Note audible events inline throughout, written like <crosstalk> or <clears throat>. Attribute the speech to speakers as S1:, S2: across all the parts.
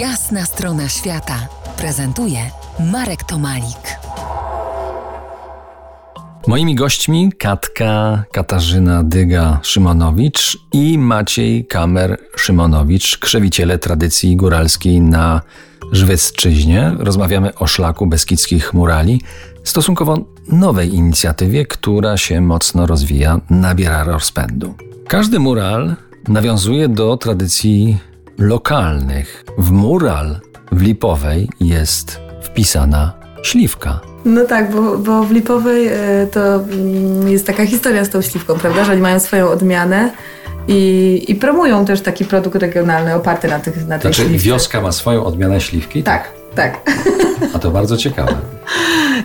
S1: Jasna strona świata prezentuje Marek Tomalik.
S2: Moimi gośćmi Katka Katarzyna Dyga-Szymonowicz i Maciej Kamer-Szymonowicz, krzewiciele tradycji góralskiej na Żwecczyźnie. Rozmawiamy o szlaku beskidzkich murali, stosunkowo nowej inicjatywie, która się mocno rozwija, nabiera rozpędu. Każdy mural nawiązuje do tradycji lokalnych. W mural w Lipowej jest wpisana śliwka.
S3: No tak, bo, bo w Lipowej e, to mm, jest taka historia z tą śliwką, prawda, że oni mają swoją odmianę i, i promują też taki produkt regionalny oparty na, tych, na
S2: Znaczy
S3: śliwce.
S2: wioska ma swoją odmianę śliwki?
S3: Tak, tak.
S2: A to bardzo ciekawe. <laughs>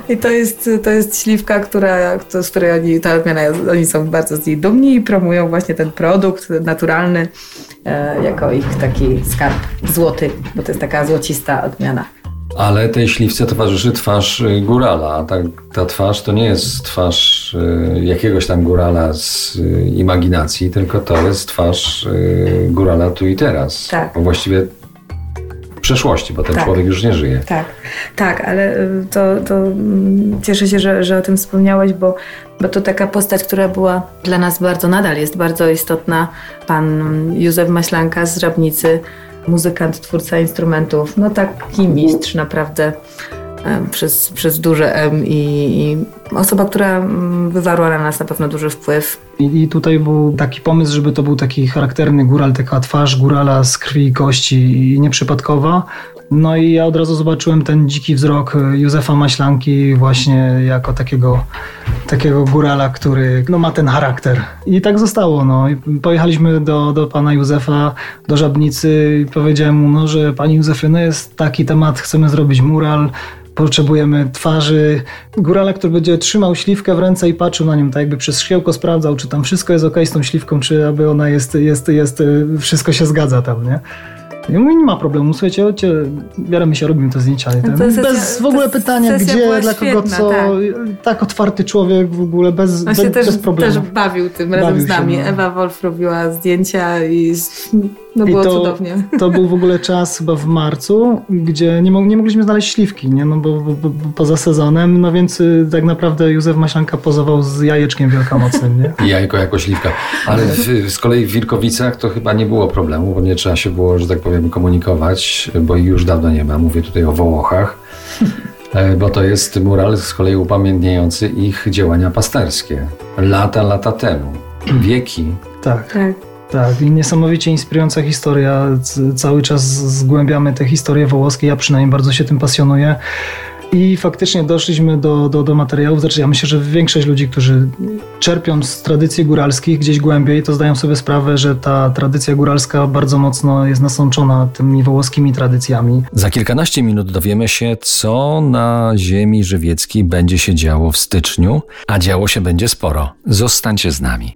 S3: I to jest, to jest śliwka, która, z której oni, ta odmiana, oni są bardzo z niej dumni i promują właśnie ten produkt naturalny e, jako ich taki skarb złoty, bo to jest taka złocista odmiana.
S2: Ale tej śliwce towarzyszy twarz y, górala, a ta, ta twarz to nie jest twarz y, jakiegoś tam górala z imaginacji, tylko to jest twarz górala tu i teraz.
S3: Tak.
S2: Bo właściwie przeszłości, bo ten
S3: Tak.
S2: człowiek już nie żyje.
S3: Tak, tak, ale y, to, to mm, cieszę się, że, że o tym wspomniałeś, bo, bo to taka postać, która była dla nas bardzo, nadal jest bardzo istotna. Pan Józef Maślanka z Żabnicy, muzykant, twórca instrumentów, no taki mistrz naprawdę przez, przez duże M i, i osoba, która mm, wywarła na nas na pewno duży wpływ.
S4: I, I tutaj był taki pomysł, żeby to był taki charakterny góral, taka twarz górala z krwi i kości i nieprzypadkowa. No i ja od razu zobaczyłem ten dziki wzrok Józefa Maślanki właśnie jako takiego, takiego górala, który no, ma ten charakter. I tak zostało. No. Pojechaliśmy do, do pana Józefa, do Żabnicy i powiedziałem mu, no, że panie Józefie, no jest taki temat, chcemy zrobić mural, Potrzebujemy twarzy górala, który będzie trzymał śliwkę w ręce i patrzył na nią, tak jakby przez szkiełko sprawdzał, czy tam wszystko jest ok z tą śliwką, czy aby ona jest, jest, jest, y, wszystko się zgadza tam, nie? I mówię, nie ma problemu, słuchajcie, chodźcie, bieremy się, robimy to zdjęcia. nie?
S3: No to sesja-
S4: bez w ogóle
S3: to
S4: pytania, gdzie, dla kogo,
S3: świetna,
S4: co.
S3: tak.
S4: Tak. otwarty człowiek w ogóle, bez,
S3: On
S4: bez,
S3: się też,
S4: bez problemu.
S3: też bawił tym razem
S4: Bawił
S3: z
S4: się,
S3: nami.
S4: no.
S3: Ewa Wolf robiła zdjęcia i no
S4: I
S3: było
S4: to,
S3: cudownie. <laughs>
S4: To był w ogóle czas chyba w marcu, gdzie nie, nie mogliśmy znaleźć śliwki, nie? No bo, bo, bo bo poza sezonem, no więc y, tak naprawdę Józef Maślanka pozował z jajeczkiem wielkanocnym, nie?
S2: I <laughs> jajko jako śliwka. Ale w, z kolei w Wilkowicach to chyba nie było problemu, bo nie trzeba się było, że tak powiem, komunikować, bo ich już dawno nie ma. Mówię tutaj o Wołochach. <laughs> E, Bo to jest mural z kolei upamiętniający ich działania pasterskie. Lata, lata temu. <clears throat> Wieki.
S4: Tak.
S3: Tak.
S4: Tak, i niesamowicie inspirująca historia. Cały czas zgłębiamy te historie wołoskie. Ja przynajmniej bardzo się tym pasjonuję. I faktycznie doszliśmy do, do, do materiałów. Znaczy, ja myślę, że większość ludzi, którzy czerpią z tradycji góralskich gdzieś głębiej, to zdają sobie sprawę, że ta tradycja góralska bardzo mocno jest nasączona tymi wołoskimi tradycjami.
S2: Za kilkanaście minut dowiemy się, co na ziemi żywieckiej będzie się działo w styczniu, a działo się będzie sporo. Zostańcie z nami.